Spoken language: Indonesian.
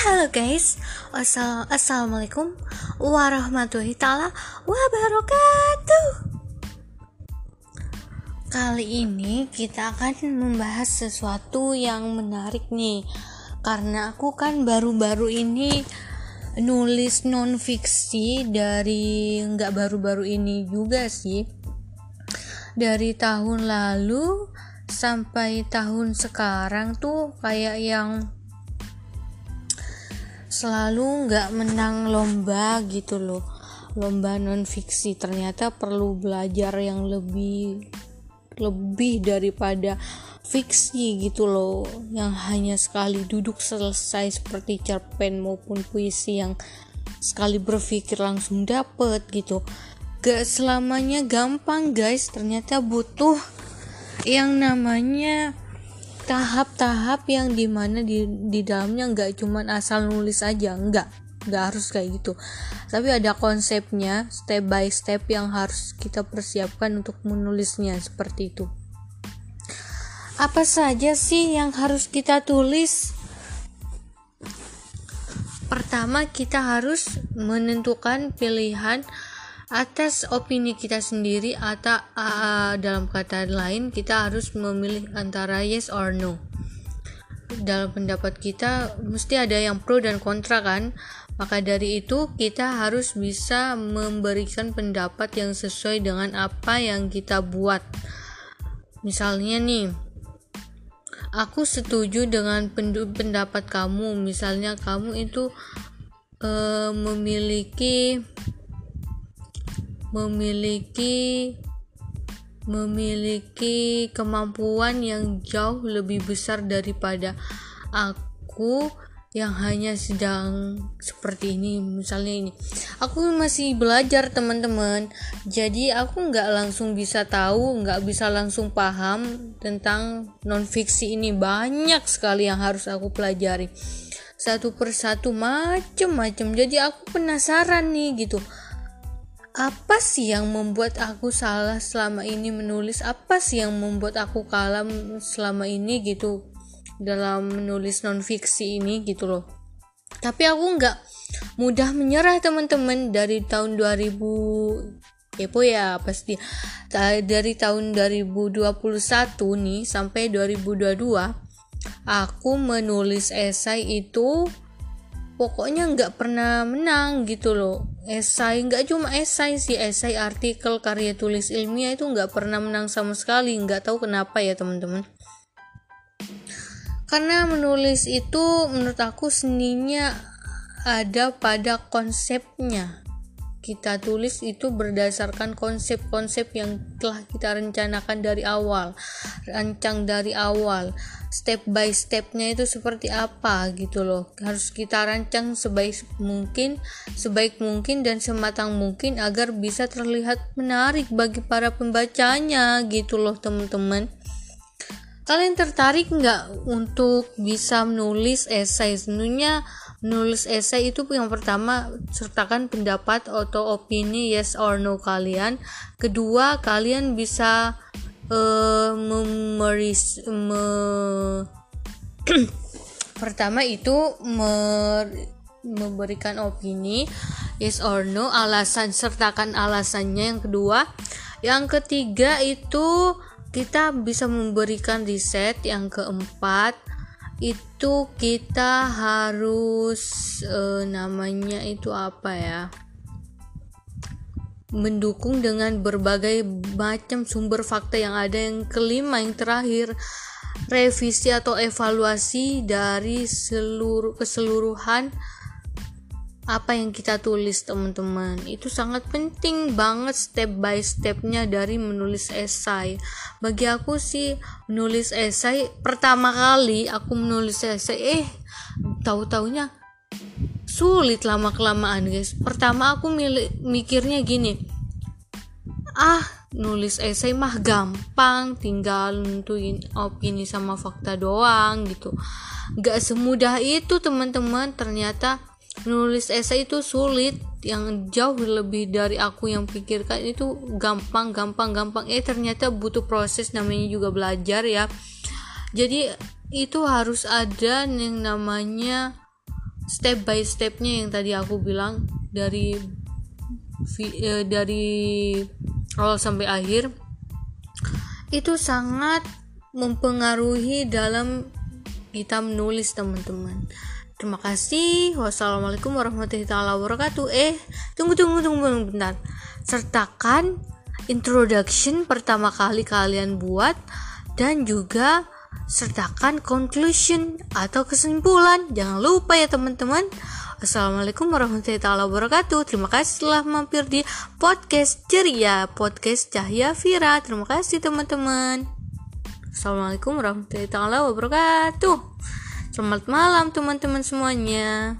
Halo guys, Assal Assalamualaikum warahmatullahi taala wabarakatuh. Kali ini kita akan membahas sesuatu yang menarik nih, karena aku kan baru-baru ini nulis non fiksi dari nggak baru-baru ini juga sih, dari tahun lalu sampai tahun sekarang tuh kayak yang selalu nggak menang lomba gitu loh. Lomba non fiksi ternyata perlu belajar yang lebih lebih daripada fiksi gitu loh. Yang hanya sekali duduk selesai seperti cerpen maupun puisi yang sekali berpikir langsung dapet gitu. Gak selamanya gampang guys. Ternyata butuh yang namanya tahap-tahap yang di mana di di dalamnya nggak cuman asal nulis aja nggak nggak harus kayak gitu. Tapi ada konsepnya step by step yang harus kita persiapkan untuk menulisnya seperti itu. Apa saja sih yang harus kita tulis? Pertama kita harus menentukan pilihan atas opini kita sendiri atau uh, dalam kata lain kita harus memilih antara yes or no. Dalam pendapat kita mesti ada yang pro dan kontra kan? Maka dari itu kita harus bisa memberikan pendapat yang sesuai dengan apa yang kita buat. Misalnya nih aku setuju dengan pendapat kamu. Misalnya kamu itu uh, memiliki memiliki memiliki kemampuan yang jauh lebih besar daripada aku yang hanya sedang seperti ini. Misalnya ini aku masih belajar teman-teman. Jadi aku nggak langsung bisa tahu nggak bisa langsung paham tentang non fiksi ini. Banyak sekali yang harus aku pelajari. Satu persatu macem-macem. Jadi aku penasaran nih gitu apa sih yang membuat aku salah selama ini menulis? Apa sih yang membuat aku kalah selama ini gitu dalam menulis non fiksi ini gitu loh. Tapi aku nggak mudah menyerah teman-teman. Dari tahun 2000 kepo ya pasti. Dari tahun 2021 nih sampai 2022 aku menulis esai itu pokoknya nggak pernah menang gitu loh. Esai nggak cuma esai sih esai artikel karya tulis ilmiah itu nggak pernah menang sama sekali. Nggak tahu kenapa ya teman-teman. Karena menulis itu menurut aku seninya ada pada konsepnya kita tulis itu berdasarkan konsep-konsep yang telah kita rencanakan dari awal. Rancang dari awal. Step by stepnya itu seperti apa gitu loh. Harus kita rancang sebaik mungkin sebaik mungkin dan sematang mungkin agar bisa terlihat menarik bagi para pembacanya gitu loh teman-teman. Kalian tertarik nggak untuk bisa menulis esai sebenarnya menulis esai itu yang pertama sertakan pendapat atau opini yes or no kalian. Kedua kalian bisa uh, memeris me pertama itu mer memberikan opini yes or no alasan sertakan alasannya. Yang kedua yang ketiga itu kita bisa memberikan riset. Yang keempat itu kita harus uh, namanya itu apa ya? Mendukung dengan berbagai macam sumber fakta yang ada. Yang kelima yang terakhir revisi atau evaluasi dari seluruh keseluruhan apa yang kita tulis teman-teman. Itu sangat penting banget step by stepnya dari menulis esai. Bagi aku sih menulis esai pertama kali aku menulis esai eh tahu taunya sulit lama kelamaan guys. Pertama aku mikirnya gini ah nulis esai mah gampang tinggal nentuin opini sama fakta doang gitu. Gak semudah itu teman-teman. Ternyata nulis esai itu sulit. Yang jauh lebih dari aku yang pikirkan itu gampang gampang gampang. Eh ternyata butuh proses namanya juga belajar ya. Jadi itu harus ada yang namanya step by stepnya yang tadi aku bilang. Dari eh, dari awal sampai akhir. Itu sangat mempengaruhi dalam kita menulis teman-teman terima kasih wassalamualaikum warahmatullahi wabarakatuh eh tunggu tunggu tunggu bentar sertakan introduction pertama kali kalian buat dan juga sertakan conclusion atau kesimpulan. Jangan lupa ya teman-teman. Assalamualaikum warahmatullahi wabarakatuh. Terima kasih telah mampir di podcast ceria, podcast Cahya Vira. Terima kasih teman-teman. Assalamualaikum warahmatullahi wabarakatuh. Selamat malam teman-teman semuanya.